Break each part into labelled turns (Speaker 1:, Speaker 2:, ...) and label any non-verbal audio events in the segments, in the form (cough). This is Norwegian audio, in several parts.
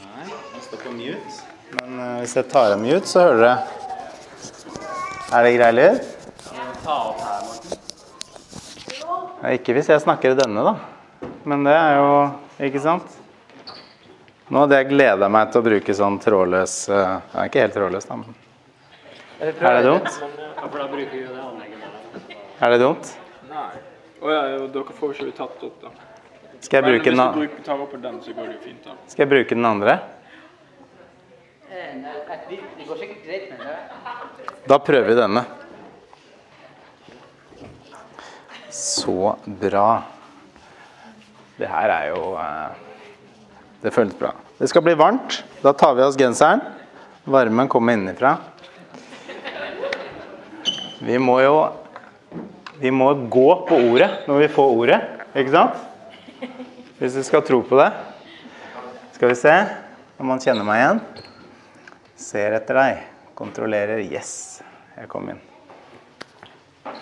Speaker 1: Nei, den står på mute. Men uh, hvis jeg tar av mute, så hører dere Er det grei lyd? Ja, ikke hvis jeg snakker i denne, da. Men det er jo Ikke sant? Nå hadde jeg gleda meg til å bruke sånn trådløs uh, ja, Ikke helt trådløs, da, men Er det dumt?
Speaker 2: Det.
Speaker 1: Er det dumt?
Speaker 3: Nei. Å ja, dere får ikke tatt opp, da.
Speaker 1: Skal jeg bruke
Speaker 3: hvis
Speaker 1: den,
Speaker 3: du tar opp den, så går det jo fint, da.
Speaker 1: skal jeg bruke den andre?
Speaker 2: Det går sikkert greit med det.
Speaker 1: Da prøver vi denne. Så bra. Det her er jo eh, Det føles bra. Det skal bli varmt. Da tar vi av oss genseren. Varmen kommer innenfra. Vi må jo Vi må gå på ordet når vi får ordet, ikke sant? Hvis du skal tro på det. Skal vi se om han kjenner meg igjen. Ser etter deg. Kontrollerer. Yes, jeg kom inn.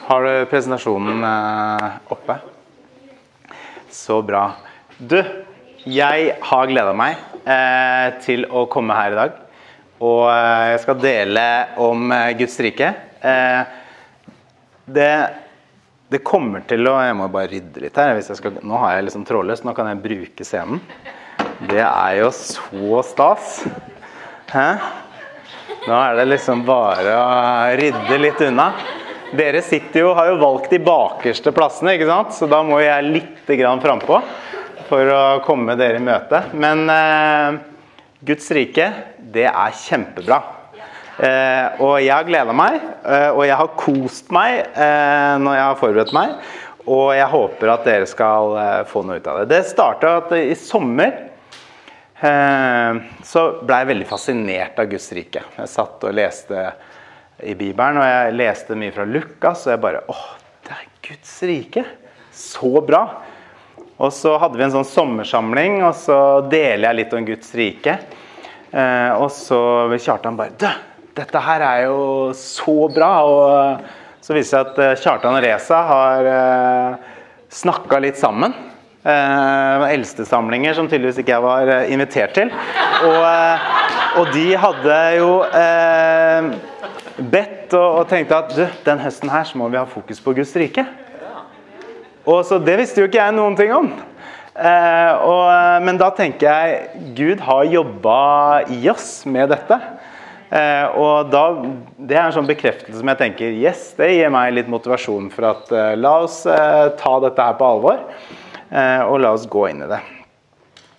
Speaker 1: Har du presentasjonen eh, oppe? Så bra. Du, jeg har gleda meg eh, til å komme her i dag. Og eh, jeg skal dele om Guds rike. Det, det kommer til å Jeg må bare rydde litt her. Skal, nå har jeg liksom trådløst, nå kan jeg bruke scenen. Det er jo så stas. Hæ? Nå er det liksom bare å rydde litt unna. Dere sitter jo, har jo valgt de bakerste plassene, ikke sant? så da må jeg litt frampå for å komme dere i møte. Men eh, Guds rike, det er kjempebra. Eh, og jeg har gleda meg, eh, og jeg har kost meg eh, når jeg har forberedt meg. Og jeg håper at dere skal eh, få noe ut av det. Det starta i sommer Eh, så ble jeg veldig fascinert av Guds rike. Jeg satt og leste i Bibelen, og jeg leste mye fra Lukas, og jeg bare Åh, det er Guds rike! Så bra! Og så hadde vi en sånn sommersamling, og så deler jeg litt om Guds rike. Eh, og så Kjartan bare Du, dette her er jo så bra! Og så viser det seg at eh, Kjartan og Reza har eh, snakka litt sammen. Eh, eldstesamlinger som tydeligvis ikke jeg var eh, invitert til. Og, eh, og de hadde jo eh, bedt og, og tenkte at du, den høsten her så må vi ha fokus på Guds rike. Og så Det visste jo ikke jeg noen ting om. Eh, og, men da tenker jeg Gud har jobba i oss med dette. Eh, og da, Det er en sånn bekreftelse som jeg tenker yes, det gir meg litt motivasjon for at eh, la oss eh, ta dette her på alvor. Og la oss gå inn i det.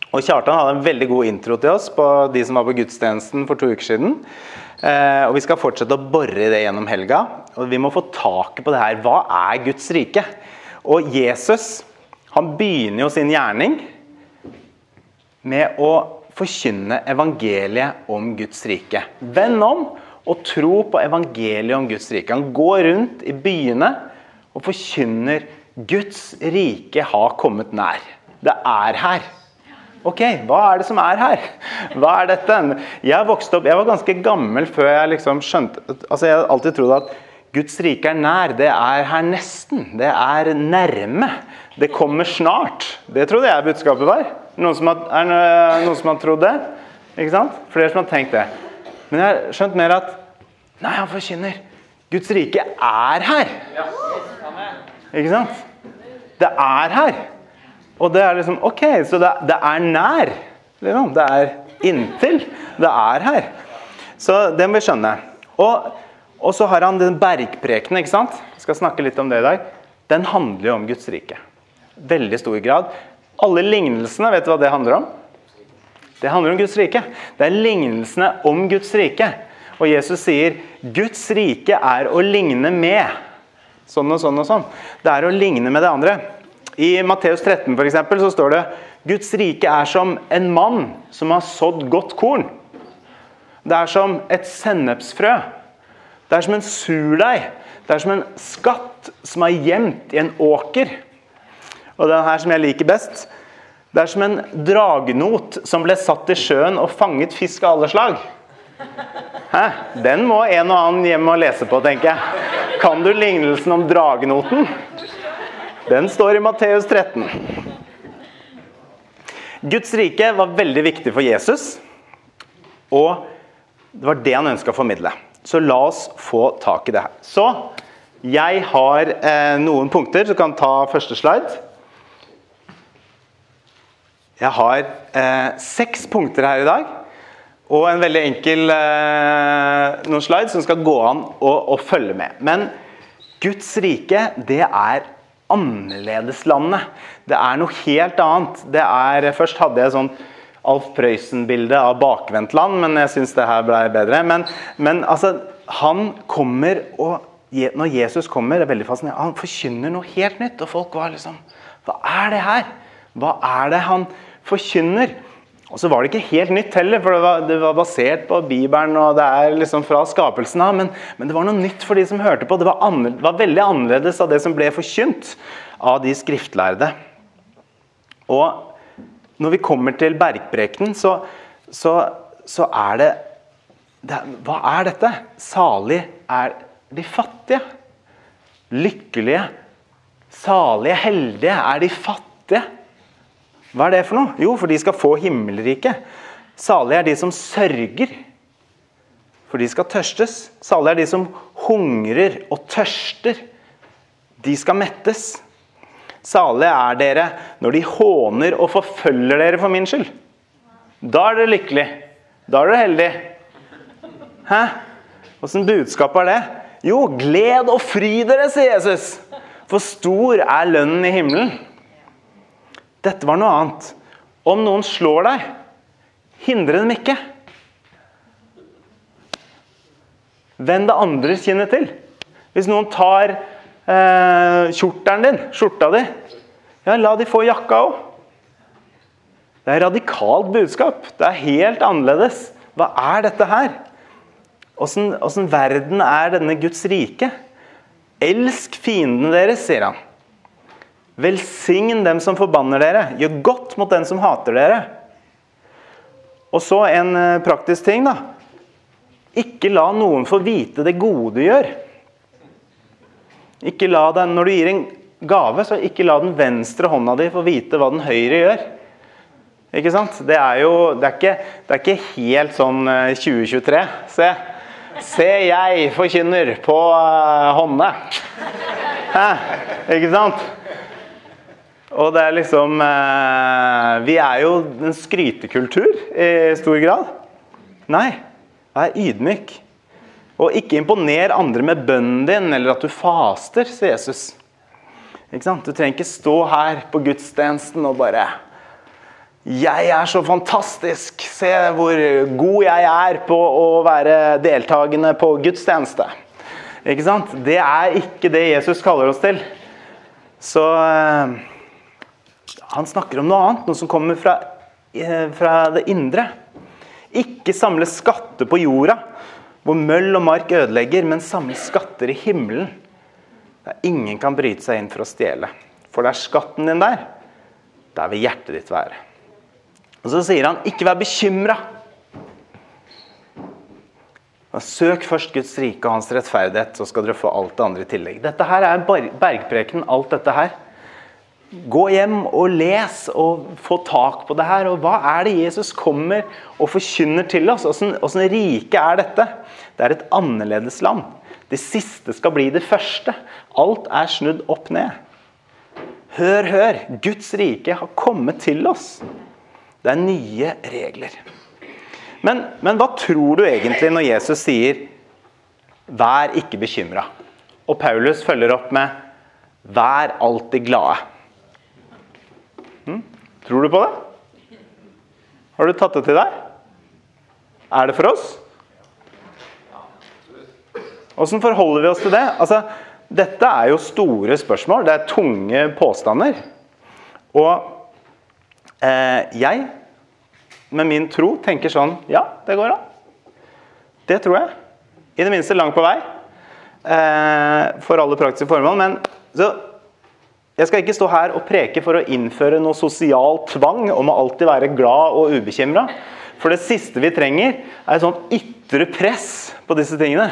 Speaker 1: Og Kjartan hadde en veldig god intro til oss på de som var på gudstjenesten for to uker siden. Og Vi skal fortsette å bore i det gjennom helga. Og Vi må få taket på det her. Hva er Guds rike? Og Jesus han begynner jo sin gjerning med å forkynne evangeliet om Guds rike. Venn om og tro på evangeliet om Guds rike. Han går rundt i byene og forkynner Guds rike har kommet nær. Det er her. Ok, hva er det som er her? Hva er dette? Jeg vokste opp, jeg var ganske gammel før jeg liksom skjønte altså Jeg hadde alltid trodd at Guds rike er nær. Det er her nesten. Det er nærme. Det kommer snart. Det trodde jeg budskapet var. Noen som har, er det noen som har trodd det? Ikke sant? Flere som har tenkt det. Men jeg har skjønt mer at Nei, han forkynner. Guds rike er her. Ikke sant? Det er her. Og det er liksom OK, så det, det er nær. Liksom. Det er inntil. Det er her. Så det må vi skjønne. Og, og så har han den bergprekenen, ikke sant? Jeg skal snakke litt om det i dag. Den handler jo om Guds rike. Veldig stor grad. Alle lignelsene, vet du hva det handler om? Det handler om Guds rike. Det er lignelsene om Guds rike. Og Jesus sier Guds rike er å ligne med sånn og sånn og sånn. Det er å ligne med det andre. I Matteus 13 for eksempel, så står det Guds rike er som en mann som har sådd godt korn. Det er som et sennepsfrø. Det er som en surdeig. Det er som en skatt som er gjemt i en åker. Og den her som jeg liker best, det er som en dragnot som ble satt i sjøen og fanget fisk av alle slag. Hæ? Den må en og annen hjem og lese på, tenker jeg. Kan du lignelsen om dragnoten? Den står i Matteus 13. Guds rike var veldig viktig for Jesus, og det var det han ønska å formidle. Så la oss få tak i det her. Så jeg har eh, noen punkter. Du kan ta første slide. Jeg har eh, seks punkter her i dag. Og en veldig enkel eh, noen slides som skal gå an å, å følge med. Men Guds rike, det er annerledeslandet. Det er noe helt annet. Det er, først hadde jeg sånn Alf Prøysen-bilde av bakvendtland, men jeg syns det her ble bedre. Men, men altså, han kommer og Når Jesus kommer, det er veldig fascinerende, han forkynner noe helt nytt. Og folk var liksom Hva er det her? Hva er det han forkynner? Og så var det ikke helt nytt heller, for det var, det var basert på Bibelen. og det er liksom fra skapelsen av, men, men, det var noe nytt for de som hørte på. Det var, anner, var veldig annerledes av det som ble forkynt av de skriftlærde. Og når vi kommer til bergprekenen, så, så, så er det, det Hva er dette? Salig er de fattige. Lykkelige, salige, heldige er de fattige. Hva er det for noe? Jo, for de skal få himmelriket. Salige er de som sørger, for de skal tørstes. Salige er de som hungrer og tørster. De skal mettes. Salige er dere når de håner og forfølger dere for min skyld. Da er dere lykkelige. Da er dere heldige. Hæ? Åssen budskap er det? Jo, gled og fry dere, sier Jesus. For stor er lønnen i himmelen. Dette var noe annet. Om noen slår deg, hindre dem ikke. Vend det andre kinnet til. Hvis noen tar eh, kjortelen din, skjorta di, ja, la de få jakka òg. Det er radikalt budskap. Det er helt annerledes. Hva er dette her? Åssen verden er denne Guds rike? Elsk fiendene deres, sier han. Velsign dem som forbanner dere. Gjør godt mot den som hater dere. Og så en eh, praktisk ting, da. Ikke la noen få vite det gode du gjør. Ikke la den, Når du gir en gave, så ikke la den venstre hånda di få vite hva den høyre gjør. Ikke sant? Det er jo det er ikke, det er ikke helt sånn 2023. Eh, Se. Se, jeg forkynner på uh, hånda. Hæ? Ikke sant? Og det er liksom eh, Vi er jo en skrytekultur i stor grad. Nei, vær ydmyk. Og ikke imponer andre med bønnen din eller at du faster, sier Jesus. Ikke sant? Du trenger ikke stå her på gudstjenesten og bare 'Jeg er så fantastisk! Se hvor god jeg er på å være deltakende på gudstjeneste.' Ikke sant? Det er ikke det Jesus kaller oss til. Så eh, han snakker om noe annet, noe som kommer fra, eh, fra det indre. Ikke samle skatter på jorda, hvor møll og mark ødelegger, men samle skatter i himmelen. Der ingen kan bryte seg inn for å stjele. For det er skatten din der. Der vil hjertet ditt være. Og Så sier han, ikke vær bekymra. Søk først Guds rike og hans rettferdighet, så skal dere få alt det andre i tillegg. Dette her er bergpreken, alt dette her. Gå hjem og les og få tak på det her. Og hva er det Jesus kommer og forkynner til oss? Åssen rike er dette? Det er et annerledes land. Det siste skal bli det første. Alt er snudd opp ned. Hør, hør! Guds rike har kommet til oss. Det er nye regler. Men, men hva tror du egentlig når Jesus sier 'vær ikke bekymra'? Og Paulus følger opp med 'vær alltid glade'. Tror du på det? Har du tatt det til deg? Er det for oss? Åssen forholder vi oss til det? Altså, dette er jo store spørsmål. Det er tunge påstander. Og eh, jeg, med min tro, tenker sånn Ja, det går an. Det tror jeg. I det minste langt på vei. Eh, for alle praktiske formål. Men så jeg skal ikke stå her og preke for å innføre noe sosial tvang om å alltid være glad og ubekymra. For det siste vi trenger, er et sånt ytre press på disse tingene.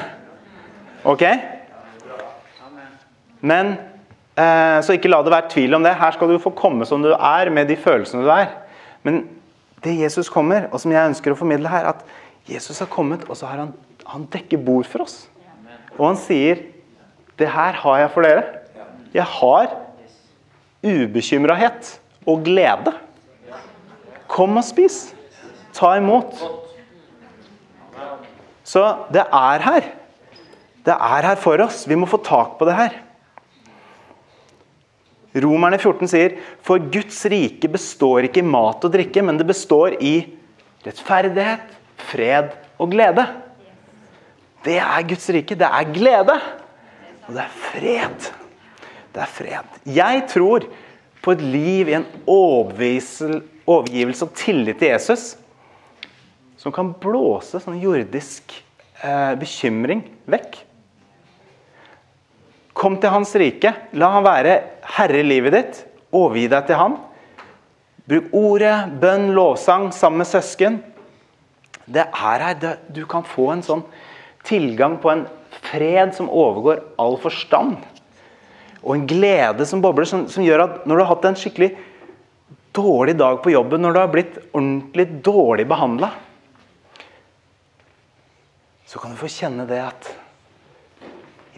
Speaker 1: Ok? Men eh, Så ikke la det være tvil om det. Her skal du få komme som du er, med de følelsene du er. Men det Jesus kommer, og som jeg ønsker å formidle her, at Jesus har kommet, og så har han, han dekker bord for oss. Og han sier det her har jeg for dere. Jeg har ubekymrahet og glede. Kom og spis. Ta imot. Så det er her. Det er her for oss. Vi må få tak på det her. Romerne 14 sier for Guds rike består ikke i mat og drikke, men det består i rettferdighet, fred og glede. Det er Guds rike. Det er glede. Og det er fred. Det er fred. Jeg tror på et liv i en overgivelse, og tillit til Jesus som kan blåse sånn jordisk eh, bekymring vekk. Kom til Hans rike. La han være herre i livet ditt. Overgi deg til han. Bruk ordet, bønn, lovsang sammen med søsken. Det er her du kan få en sånn tilgang på en fred som overgår all forstand. Og en glede som bobler, som, som, gjør at når du har hatt en skikkelig dårlig dag på jobben, når du har blitt ordentlig dårlig behandla, så kan du få kjenne det at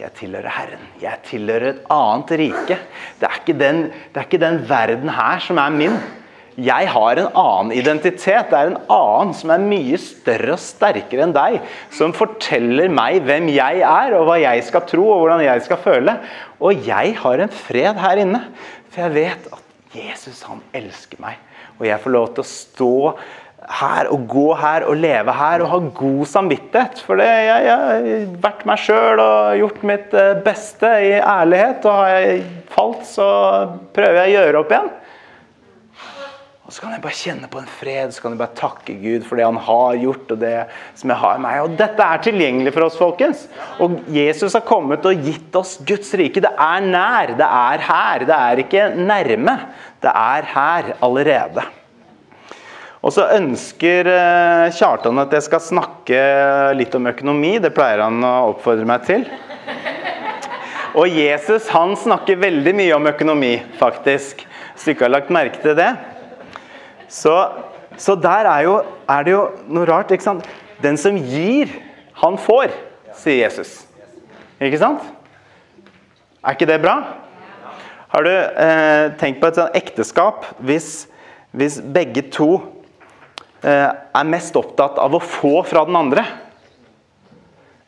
Speaker 1: jeg tilhører Herren. Jeg tilhører et annet rike. Det er ikke den, det er ikke den verden her som er min. Jeg har en annen identitet. Det er en annen som er mye større og sterkere enn deg. Som forteller meg hvem jeg er, og hva jeg skal tro og hvordan jeg skal føle. Og jeg har en fred her inne. For jeg vet at Jesus han elsker meg. Og jeg får lov til å stå her og gå her og leve her og ha god samvittighet. For det, jeg, jeg har vært meg sjøl og gjort mitt eh, beste i ærlighet. Og har jeg falt, så prøver jeg å gjøre opp igjen. Og så kan jeg bare kjenne på en fred, så kan jeg bare takke Gud for det han har gjort. og det som jeg har i meg. Og Dette er tilgjengelig for oss, folkens. Og Jesus har kommet og gitt oss Guds rike. Det er nær. Det er her. Det er ikke nærme. Det er her allerede. Og så ønsker eh, Kjartan at jeg skal snakke litt om økonomi. Det pleier han å oppfordre meg til. Og Jesus han snakker veldig mye om økonomi, faktisk. Hvis du ikke har lagt merke til det. Så, så der er, jo, er, det jo noe rart. ikke sant? Den som gir, han får, sier Jesus. Ikke sant? Er ikke det bra? Har du eh, tenkt på et sånt ekteskap hvis, hvis begge to eh, er mest opptatt av å få fra den andre?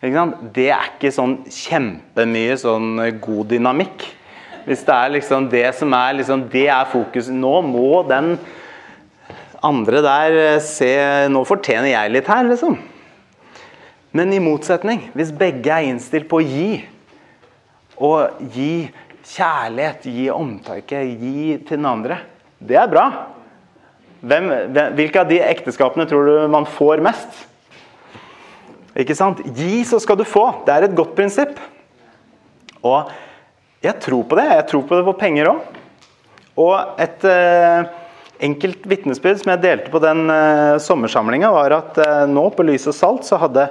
Speaker 1: Det er ikke sånn kjempemye sånn god dynamikk. Hvis det er liksom det som er liksom, det er fokuset Nå må den andre der eh, se Nå fortjener jeg litt her, liksom. Men i motsetning, hvis begge er innstilt på å gi, og gi kjærlighet, gi omtanke, gi til den andre, det er bra. Hvem, hvilke av de ekteskapene tror du man får mest? Ikke sant? Gi, så skal du få. Det er et godt prinsipp. Og jeg tror på det. Jeg tror på det på penger òg. Og et eh, enkelt vitnesbyrd som jeg delte på den uh, sommersamlinga, var at uh, nå på Lys og Salt så hadde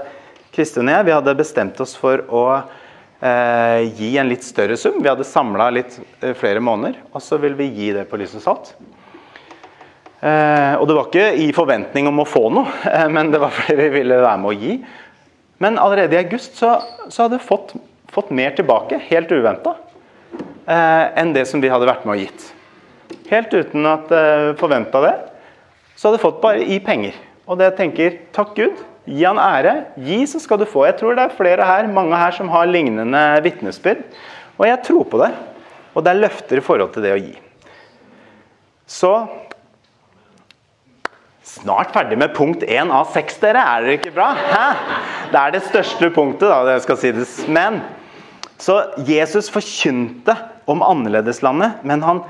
Speaker 1: Kristin og jeg vi hadde bestemt oss for å uh, gi en litt større sum. Vi hadde samla litt flere måneder, og så vil vi gi det på Lys og Salt. og det var ikke i forventning om å få noe, (laughs) men det var fordi vi ville være med å gi. Men allerede i august så, så hadde vi fått, fått mer tilbake, helt uventa, enn det som vi hadde vært med og gitt helt uten at jeg uh, forventa det, så hadde jeg fått bare i penger. Og det jeg tenker takk Gud, gi han ære. Gi, så skal du få. Jeg tror det er flere her, mange her som har lignende vitnesbyrd. Og jeg tror på det. Og det er løfter i forhold til det å gi. Så Snart ferdig med punkt 1 av 6, dere. Er dere ikke bra? Hæ? Det er det største punktet, da, det skal sies. Men så Jesus forkynte om annerledeslandet, men han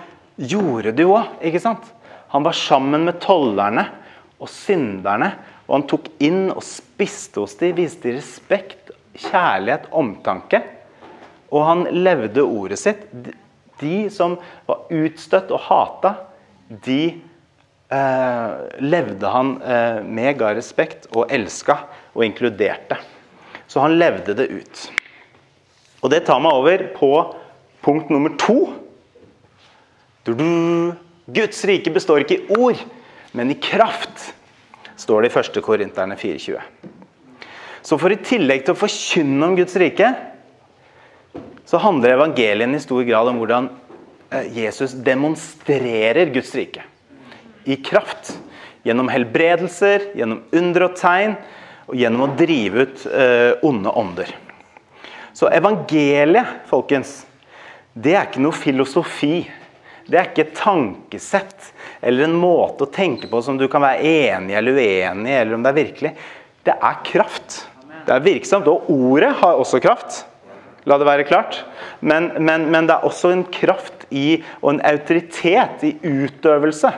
Speaker 1: gjorde jo òg, ikke sant? Han var sammen med tollerne og synderne, og han tok inn og spiste hos dem, viste respekt, kjærlighet, omtanke. Og han levde ordet sitt. De som var utstøtt og hata, de eh, levde han eh, med, ga respekt og elska og inkluderte. Så han levde det ut. Og det tar meg over på punkt nummer to Guds rike består ikke i ord, men i kraft, står det i 1. Korinterne 4,20. Så for i tillegg til å forkynne om Guds rike, så handler evangelien i stor grad om hvordan eh, Jesus demonstrerer Guds rike. I kraft. Gjennom helbredelser, gjennom under og tegn, og gjennom å drive ut eh, onde ånder. Så evangeliet, folkens, det er ikke noe filosofi. Det er ikke et tankesett eller en måte å tenke på som du kan være enig eller uenig eller om det er virkelig. Det er kraft. Det er virksomt. Og ordet har også kraft. La det være klart. Men, men, men det er også en kraft i, og en autoritet i utøvelse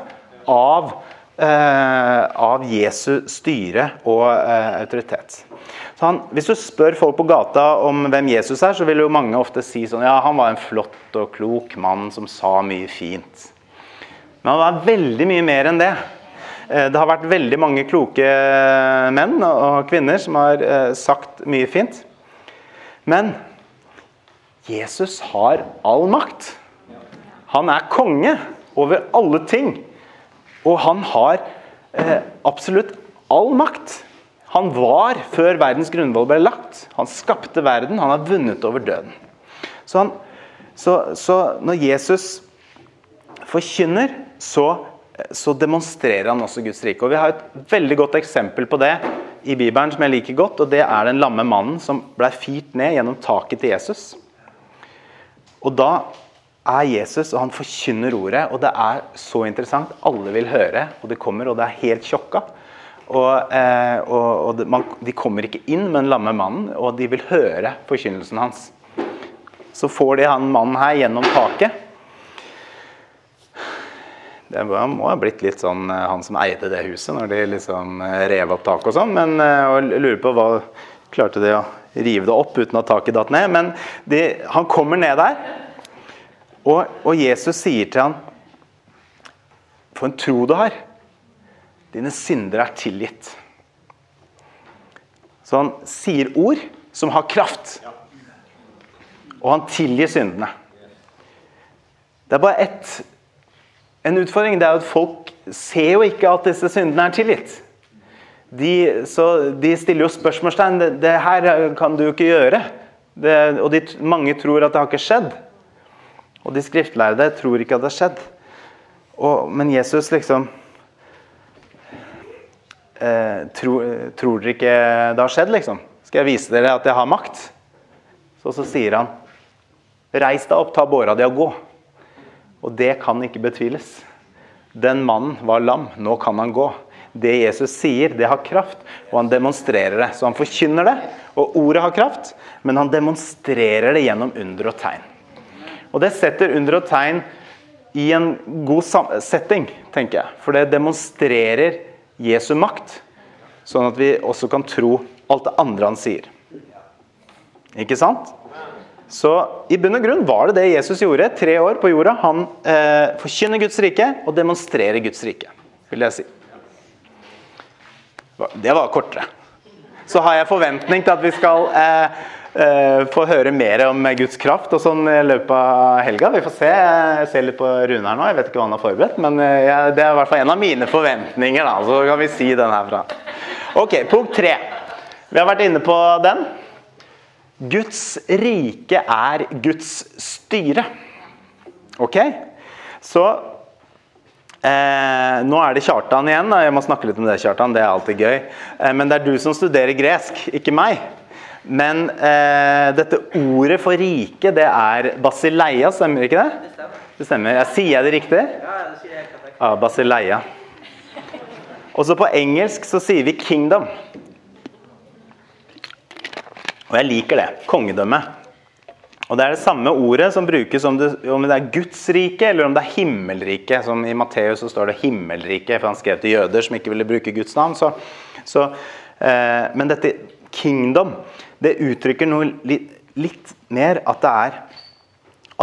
Speaker 1: av, eh, av Jesu styre og eh, autoritet. Han, hvis du spør folk på gata om hvem Jesus er, så vil jo mange ofte si sånn Ja, han var en flott og klok mann som sa mye fint. Men han var veldig mye mer enn det. Eh, Det har vært veldig mange kloke menn og kvinner som har eh, sagt mye fint. Men Jesus har all makt. Han er konge over alle ting. Og han har eh, absolutt all makt. Han var før verdens grunnvoll ble lagt. Han skapte verden. Han har vunnet over døden. Så, han, så, så når Jesus forkynner, så, så demonstrerer han også Guds rike. Og Vi har et veldig godt eksempel på det i Bibelen som jeg liker godt. og Det er den lamme mannen som ble firt ned gjennom taket til Jesus. Og da er Jesus, og han forkynner ordet, og det er så interessant. Alle vil høre, og det kommer, og det er helt sjokka. Og, eh, og, og man, De kommer ikke inn med den lamme mannen, og de vil høre forkynnelsen hans. Så får de han mannen her gjennom taket. Det må ha blitt litt sånn eh, han som eide det huset, når de liksom eh, rev opp taket og sånn. Men og lurer på hva Klarte de å rive det opp uten at taket datt ned? Men de, han kommer ned der, og, og Jesus sier til han For en tro du har. Dine synder er tilgitt. Så han sier ord som har kraft. Og han tilgir syndene. Det er bare ett en utfordring det er at folk ser jo ikke at disse syndene er tilgitt. De, de stiller jo spørsmålstegn. Det, det her kan du jo ikke gjøre. Det, og de, mange tror at det har ikke skjedd. Og de skriftlærde tror ikke at det har skjedd. Og, men Jesus liksom eh, tro, Tror dere ikke det har skjedd, liksom? Skal jeg vise dere at jeg har makt? Så, så sier han Reis deg opp, ta båra di og gå. Og det kan ikke betviles. Den mannen var lam, nå kan han gå. Det Jesus sier, det har kraft, og han demonstrerer det. Så han forkynner det, og ordet har kraft, men han demonstrerer det gjennom under og tegn. Og det setter under og tegn i en god setting, tenker jeg. For det demonstrerer Jesu makt, sånn at vi også kan tro alt det andre han sier. Ikke sant? Så i bunn og grunn var det det Jesus gjorde tre år på jorda. Han eh, forkynner Guds rike og demonstrerer Guds rike, vil jeg si. Det var kortere. Så har jeg forventning til at vi skal eh, få høre mer om Guds kraft og sånn i løpet av helga. Vi får se. Jeg ser litt på Rune her nå. Jeg vet ikke hva han har forberedt, men eh, jeg, det er i hvert fall en av mine forventninger. Da. Så kan vi si den herfra. Ok, punkt tre. Vi har vært inne på den. Guds rike er Guds styre. Ok? Så eh, Nå er det Kjartan igjen. Da. Jeg må snakke litt om det, Kjartan. Det er alltid gøy. Eh, men det er du som studerer gresk, ikke meg. Men eh, dette ordet for rike, det er basileia, stemmer ikke det? Det stemmer. Jeg sier jeg det riktig? Ja, basileia. Også på engelsk så sier vi 'kingdom'. Og jeg liker det. Kongedømme. Og Det er det samme ordet som brukes om det, om det er Guds rike eller om det er himmelriket. Som I Matteus så står det 'himmelriket', for han skrev til jøder som ikke ville bruke Guds navn. Så, så, eh, men dette 'kingdom' det uttrykker noe litt, litt mer at det er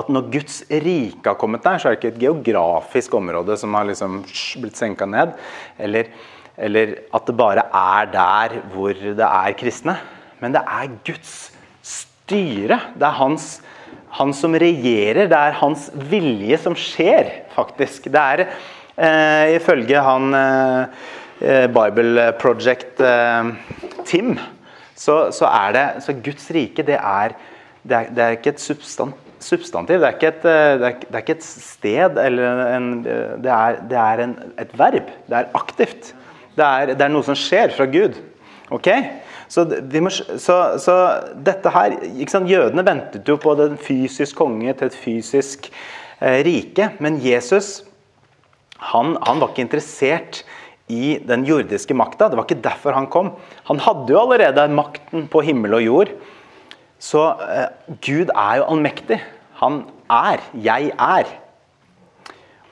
Speaker 1: at når Guds rike har kommet der, så er det ikke et geografisk område som har liksom blitt senka ned. Eller, eller at det bare er der hvor det er kristne. Men det er Guds styre. Det er hans, han som regjerer. Det er hans vilje som skjer, faktisk. Det er, Eh, ifølge han eh, eh, Bible Project eh, Tim, så, så er det Så Guds rike, det er, det er, det er ikke et substan, substantiv. Det er ikke et, eh, det er, ikke- et sted eller en Det er, det er en, et verb. Det er aktivt. Det er, det er noe som skjer fra Gud. Ok? Så, må, så, så dette her ikke sant? Jødene ventet jo på en fysisk konge til et fysisk eh, rike. Men Jesus han, han var ikke interessert i den jordiske makta. Det var ikke derfor han kom. Han hadde jo allerede makten på himmel og jord. Så eh, Gud er jo allmektig. Han er. Jeg er.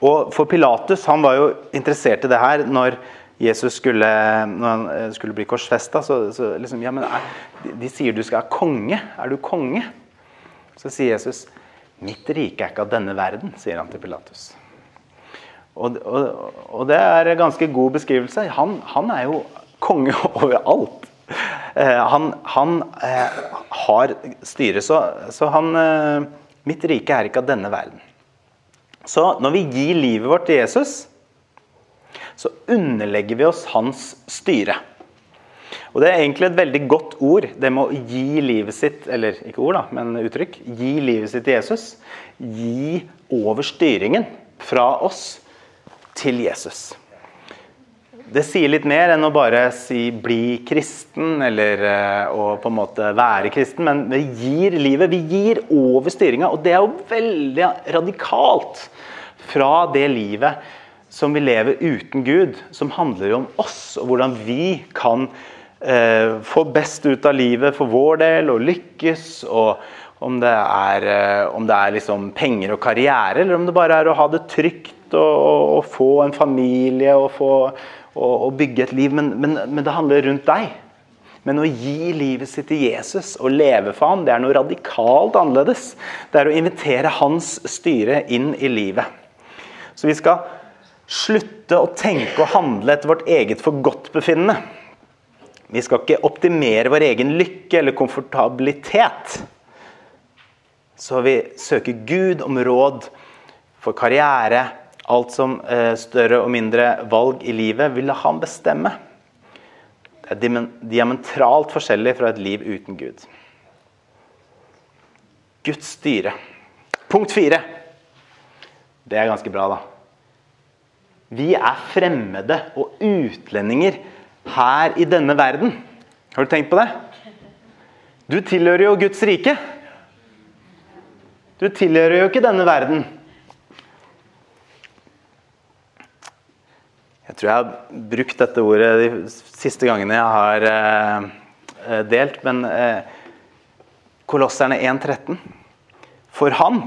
Speaker 1: Og for Pilatus han var jo interessert i det her når Jesus skulle, når han eh, skulle bli korsfesta. Så, så liksom, ja, men er, de, de sier du skal være konge. Er du konge? Så sier Jesus mitt rike er ikke av denne verden, sier han til Pilatus. Og, og, og det er en ganske god beskrivelse. Han, han er jo konge (laughs) over alt. Eh, han han eh, har styret, så, så han eh, Mitt rike er ikke av denne verden. Så når vi gir livet vårt til Jesus, så underlegger vi oss hans styre. Og Det er egentlig et veldig godt ord, det med å gi livet sitt Eller ikke ord, da, men uttrykk. Gi livet sitt til Jesus. Gi over styringen fra oss til Jesus. Det sier litt mer enn å bare si 'bli kristen' eller eh, å på en måte være kristen, men vi gir livet. Vi gir over styringa, og det er jo veldig radikalt fra det livet som vi lever uten Gud, som handler jo om oss, og hvordan vi kan eh, få best ut av livet for vår del og lykkes. og om det, er, eh, om det er liksom penger og karriere, eller om det bare er å ha det trygt og få en familie og, få, å, å bygge et liv. Men, men, men det handler rundt deg. Men å gi livet sitt til Jesus og leve for ham, det er noe radikalt annerledes. Det er å invitere hans styre inn i livet. Så vi skal slutte å tenke og handle etter vårt eget forgodtbefinnende. Vi skal ikke optimere vår egen lykke eller komfortabilitet. Så vi søker Gud om råd for karriere, alt som eh, større og mindre valg i livet, ville han bestemme. Det er diametralt forskjellig fra et liv uten Gud. Guds styre. Punkt fire. Det er ganske bra, da. Vi er fremmede og utlendinger her i denne verden. Har du tenkt på det? Du tilhører jo Guds rike. Du tilhører jo ikke denne verden. Tror jeg har brukt dette ordet de siste gangene jeg har eh, eh, delt, men eh, Kolosserne 1,13. For han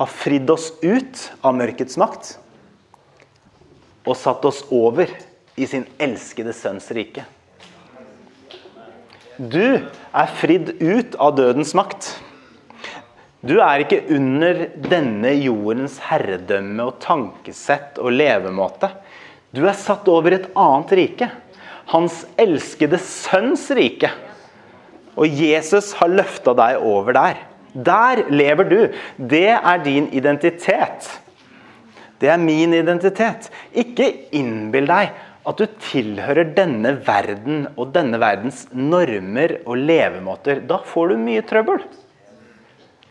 Speaker 1: har fridd oss ut av mørkets makt og satt oss over i sin elskede sønns rike. Du er fridd ut av dødens makt. Du er ikke under denne jordens herredømme og tankesett og levemåte. Du er satt over et annet rike. Hans elskede sønns rike. Og Jesus har løfta deg over der. Der lever du. Det er din identitet. Det er min identitet. Ikke innbill deg at du tilhører denne verden og denne verdens normer og levemåter. Da får du mye trøbbel.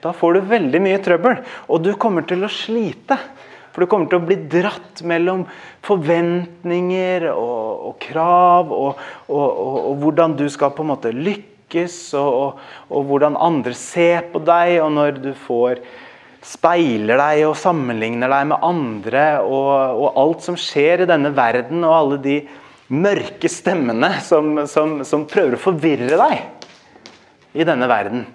Speaker 1: Da får du veldig mye trøbbel, og du kommer til å slite. For du kommer til å bli dratt mellom forventninger og, og krav, og, og, og, hvordan du skal på en måte lykkes, og, hvordan andre ser på deg, og når du får speiler deg og sammenligner deg med andre, og alt som skjer i denne verden, og alle de mørke stemmene som, som, som prøver å forvirre deg i denne verden.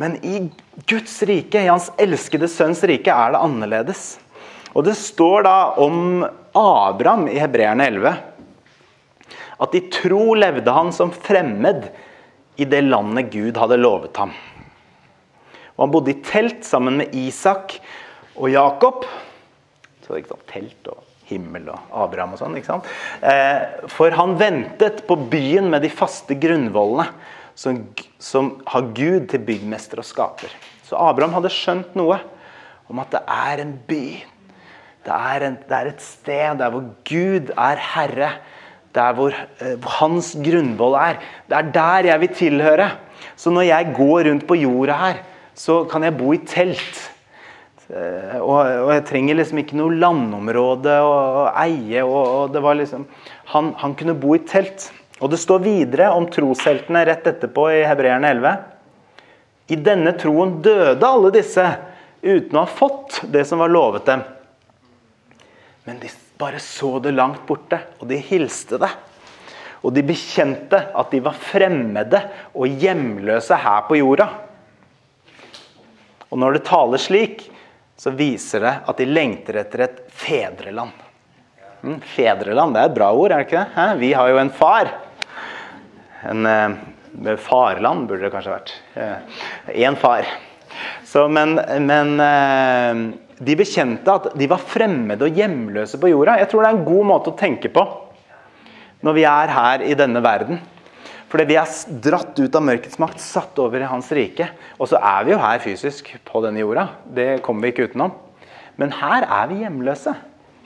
Speaker 1: Men i Guds rike, i Hans elskede sønns rike, er det annerledes. Og det står da om Abraham i Hebreerne 11 at i tro levde han som fremmed i det landet Gud hadde lovet ham. Og han bodde i telt sammen med Isak og Jakob. Så ikke sant, Telt og himmel og Abraham og sånn. ikke sant? Eh, for han ventet på byen med de faste grunnvollene, som, som har Gud til byggmester og skaper. Så Abraham hadde skjønt noe om at det er en by Det er, en, det er et sted der hvor Gud er herre. Der hvor, eh, hans grunnvoll er. Det er der jeg vil tilhøre. Så når jeg går rundt på jorda her, så kan jeg bo i telt. Eh, og, og jeg trenger liksom ikke noe landområde å eie. Og, og det var liksom, han, han kunne bo i telt. Og det står videre om trosheltene rett etterpå i Hebreerne 11. I denne troen døde alle disse uten å ha fått det som var lovet dem. Men de bare så det langt borte, og de hilste det. Og de bekjente at de var fremmede og hjemløse her på jorda. Og når det taler slik, så viser det at de lengter etter et fedreland. Mm, fedreland, det er et bra ord, er det ikke det? Vi har jo en far. En eh, farland burde det kanskje vært. Én eh, far. Så, men, men eh, de bekjente at de var fremmede og hjemløse på jorda. Jeg tror det er en god måte å tenke på når vi er her i denne verden. Fordi vi er dratt ut av mørkets makt, satt over i hans rike. Og så er vi jo her fysisk på denne jorda. Det kommer vi ikke utenom. Men her er vi hjemløse.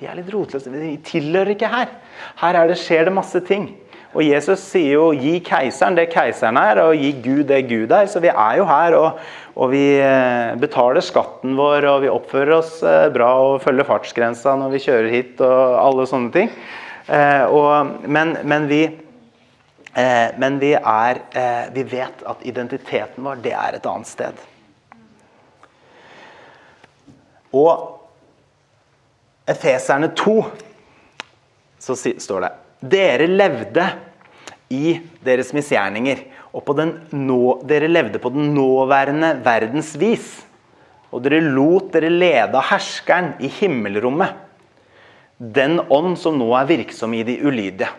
Speaker 1: Vi er litt rotløse. Vi tilhører ikke her. Her det, skjer det masse ting. Og Jesus sier jo 'gi keiseren det keiseren er', og 'gi Gud det Gud er'. Så vi er jo her, og, og vi eh, betaler skatten vår, og vi oppfører oss eh, bra og følger fartsgrensa når vi kjører hit, og alle sånne ting. Eh, og, men, men, vi men vi, er, vi vet at identiteten vår, det er et annet sted. Og Efeserne 2 så står det dere levde i deres misgjerninger. Og nå, dere levde på den nåværende verdens vis. Og dere lot dere lede av herskeren i himmelrommet. Den ånd som nå er virksom i de ulydige.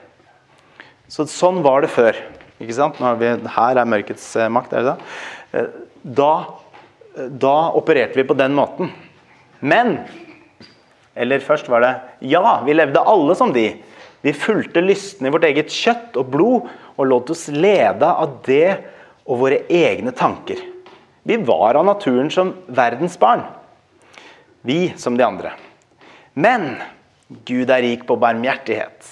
Speaker 1: Så Sånn var det før. Ikke sant? Vi, her er mørkets eh, makt. er det da? Eh, eh, da opererte vi på den måten. Men Eller først var det Ja, vi levde alle som de. Vi fulgte lysten i vårt eget kjøtt og blod og lot oss lede av det og våre egne tanker. Vi var av naturen som verdens barn. Vi som de andre. Men Gud er rik på barmhjertighet.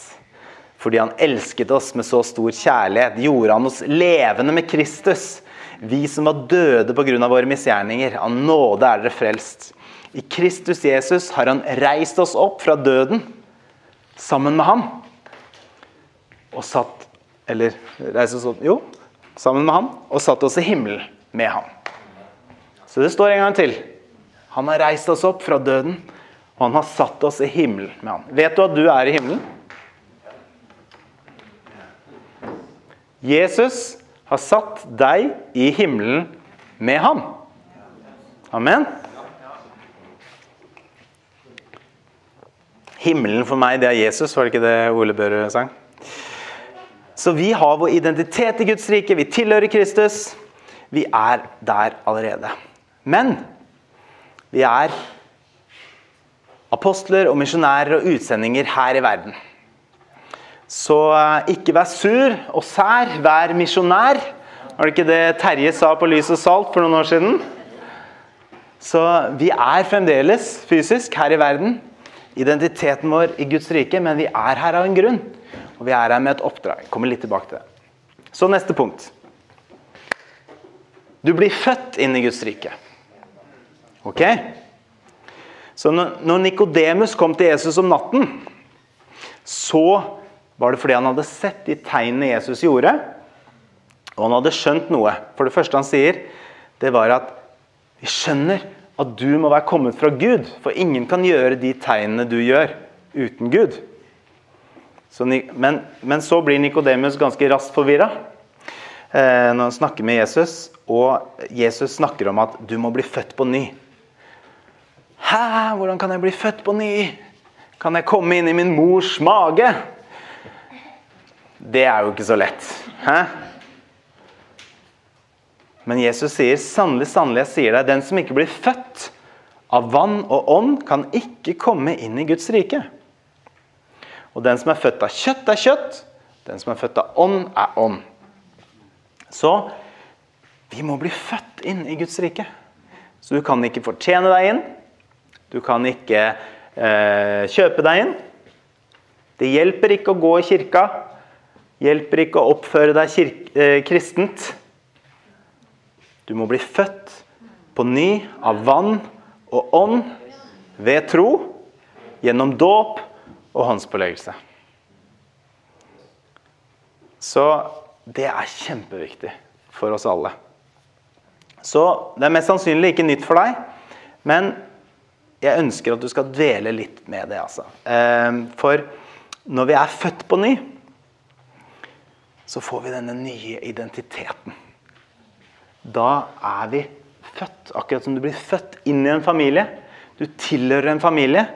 Speaker 1: Fordi han elsket oss med så stor kjærlighet, gjorde han oss levende med Kristus. Vi som var døde pga. våre misgjerninger. Av nåde er dere frelst. I Kristus Jesus har han reist oss opp fra døden sammen med ham og satt Eller reiste oss opp Jo, sammen med ham, og satt oss i himmelen med ham. Så det står en gang til. Han har reist oss opp fra døden, og han har satt oss i himmelen med ham. Vet du at du er i himmelen? Jesus har satt deg i himmelen med ham. Amen. Himmelen for meg, det er Jesus, var det ikke det Ole Børre sang? Så vi har vår identitet i Guds rike, vi tilhører Kristus. Vi er der allerede. Men vi er apostler og misjonærer og utsendinger her i verden. Så eh, ikke vær sur og sær, vær misjonær. Var det ikke det Terje sa på Lys og Salt for noen år siden? Så vi er fremdeles fysisk her i verden. Identiteten vår i Guds rike, men vi er her av en grunn. Og vi er her med et oppdrag. Jeg kommer litt tilbake til det. Så neste punkt. Du blir født inn i Guds rike. Ok? Så når Nikodemus kom til Jesus om natten, så var det fordi han hadde sett de tegnene Jesus gjorde, og han hadde skjønt noe. For det første han sier, det var at vi skjønner at du må være kommet fra Gud, for ingen kan gjøre de tegnene du gjør, uten Gud. Så, men, men, så blir Nikodemus ganske raskt forvirra eh, når han snakker med Jesus. Og Jesus snakker om at du må bli født på ny. Hæ? Hvordan kan jeg bli født på ny? Kan jeg komme inn i min mors mage? Det er jo ikke så lett. Hæ? Men Jesus sier sannelig, sannelig, jeg sier deg, den som ikke blir født av vann og ånd, kan ikke komme inn i Guds rike. Og den som er født av kjøtt, er kjøtt. Den som er født av ånd, er ånd. Så vi må bli født inn i Guds rike. Så du kan ikke fortjene deg inn. Du kan ikke eh, kjøpe deg inn. Det hjelper ikke å gå i kirka. Hjelper ikke å oppføre deg eh, kristent. Du må bli født på ny av vann og ånd ved tro, gjennom dåp og håndspåleggelse. Så det er kjempeviktig for oss alle. Så det er mest sannsynlig ikke nytt for deg, men jeg ønsker at du skal dvele litt med det. altså. Ehm, for når vi er født på ny, så får vi denne nye identiteten. Da er vi født, akkurat som du blir født inn i en familie. Du tilhører en familie.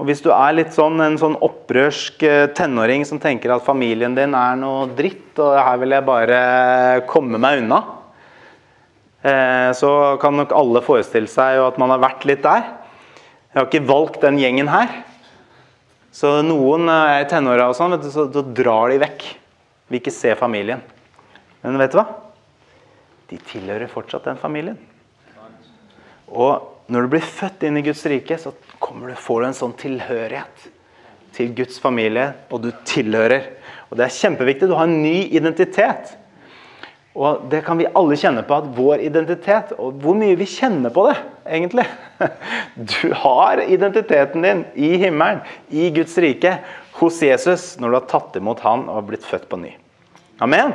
Speaker 1: Og hvis du er litt sånn, en sånn opprørsk eh, tenåring som tenker at familien din er noe dritt, og her vil jeg bare komme meg unna, eh, så kan nok alle forestille seg at man har vært litt der. Jeg har ikke valgt den gjengen her. Så noen eh, er i tenåra og sånn, så da drar de vekk. Vil ikke se familien. Men vet du hva? De tilhører fortsatt den familien. Og når du blir født inn i Guds rike, så du, får du en sånn tilhørighet til Guds familie, og du tilhører. Og Det er kjempeviktig. Du har en ny identitet. Og det kan vi alle kjenne på, at vår identitet Og hvor mye vi kjenner på det, egentlig. (laughs) Du har identiteten din i himmelen, i Guds rike, hos Jesus, når du har tatt imot Han og blitt født på ny. Amen?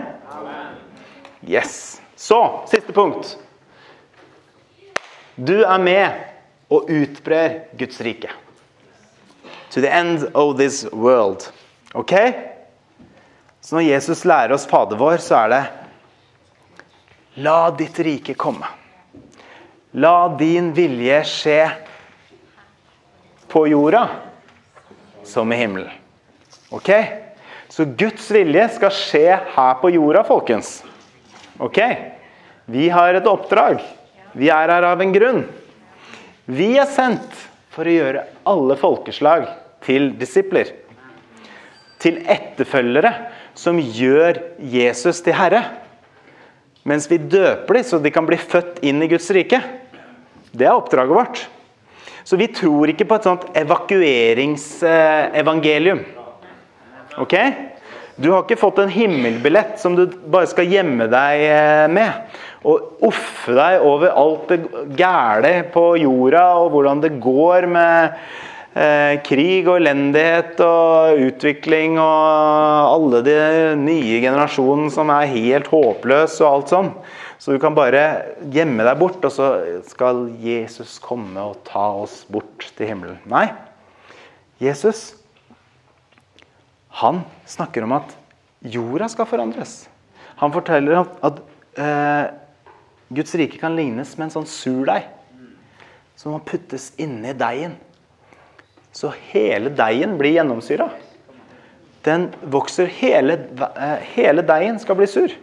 Speaker 1: Yes. Så, siste punkt. Du er med og utbrer Guds rike. To the end of this world. Ok? Så når Jesus lærer oss Fader vår, så er det La ditt rike komme. La din vilje skje på jorda som i himmelen. Ok? Så Guds vilje skal skje her på jorda, folkens. Ok? Vi har et oppdrag. Vi er her av en grunn. Vi er sendt for å gjøre alle folkeslag til disipler. Til etterfølgere som gjør Jesus til herre. Mens vi døper dem så de kan bli født inn i Guds rike. Det er oppdraget vårt. Så vi tror ikke på et sånt evakueringsevangelium. Ok? Du har ikke fått en himmelbillett som du bare skal gjemme deg eh, med. Og offe deg over alt det gæle på jorda, og hvordan det går med eh, krig og elendighet og utvikling og alle de nye generasjonene som er helt håpløse og alt sånn. Så du kan bare gjemme deg bort, og så skal Jesus komme og ta oss bort til himmelen. Nei. Jesus han snakker om at jorda skal forandres. Han forteller at, at eh, Guds rike kan lignes med en sånn surdeig som må puttes inni deigen. Så hele deigen blir gjennomsyra. Den vokser hele, eh, hele deigen skal bli sur.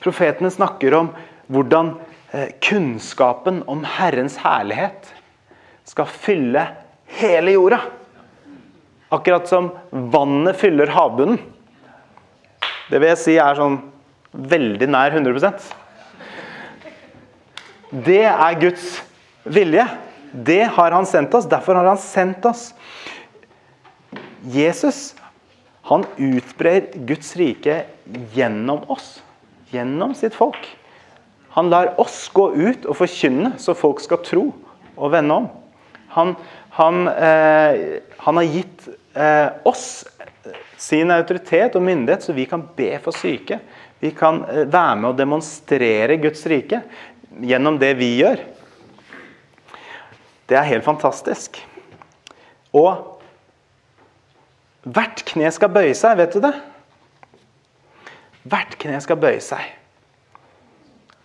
Speaker 1: Profetene snakker om hvordan eh, kunnskapen om Herrens herlighet skal fylle hele jorda. Akkurat som vannet fyller havbunnen. Det vil jeg si er sånn veldig nær 100% Det er Guds vilje. Det har han sendt oss. Derfor har han sendt oss. Jesus han utbrer Guds rike gjennom oss. Gjennom sitt folk. Han lar oss gå ut og forkynne, så folk skal tro og vende om. Han, han, eh, han har gitt eh, oss sin autoritet og myndighet, så vi kan be for syke. Vi kan eh, være med å demonstrere Guds rike gjennom det vi gjør. Det er helt fantastisk. Og hvert kne skal bøye seg, vet du det? Hvert kne skal bøye seg.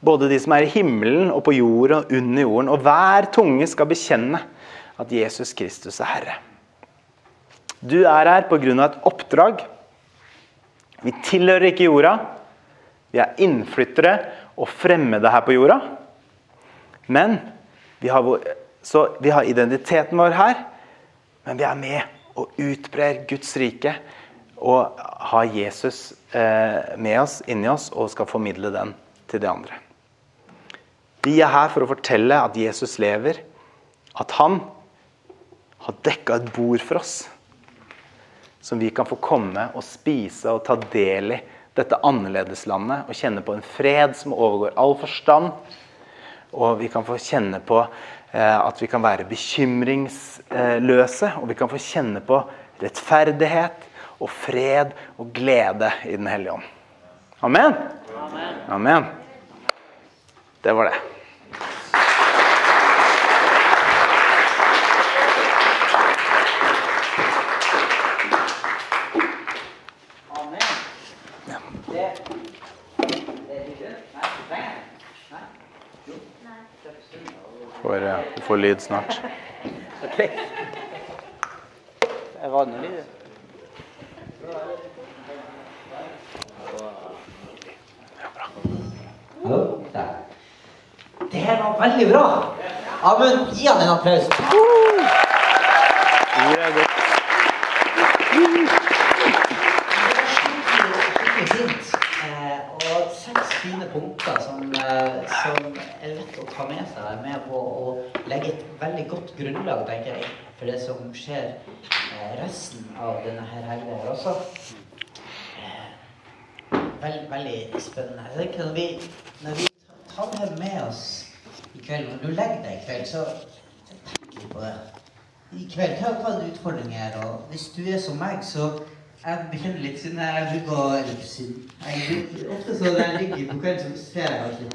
Speaker 1: Både de som er i himmelen og på jorden og under jorden. Og hver tunge skal bekjenne at Jesus Kristus er Herre. Du er her pga. et oppdrag. Vi tilhører ikke jorda. Vi er innflyttere og fremmede her på jorda. Men vi har, så vi har identiteten vår her. Men vi er med og utbrer Guds rike og har Jesus eh, med oss, inni oss, og skal formidle den til de andre. Vi er her for å fortelle at Jesus lever, at han har dekka et bord for oss. Som vi kan få komme og spise og ta del i dette annerledeslandet. Og kjenne på en fred som overgår all forstand. Og vi kan få kjenne på eh, at vi kan være bekymringsløse. Og vi kan få kjenne på rettferdighet og fred og glede i Den hellige ånd. Amen. Amen. Det var det.
Speaker 2: Amen. Det, det er ikke Nei, trenger jeg? Nei?
Speaker 1: Får, eh, du får lyd snart.
Speaker 2: Ok. Det.
Speaker 4: Hallo? Der. Det her var veldig bra. Amund, gi han en applaus.
Speaker 1: Ja,
Speaker 4: grunnlag, tenker jeg, for det som skjer eh, resten av denne her helga også. Eh, Veld, veldig spennende. Jeg tenker når vi, når vi tar det med oss i kveld, når du legger deg i kveld, så tenk litt på det. I kveld, hva, en utfordring her, Og hvis du er som meg, så jeg bekjenner litt siden jeg bruker å Ofte så når jeg ligger på kvelden, så ser jeg litt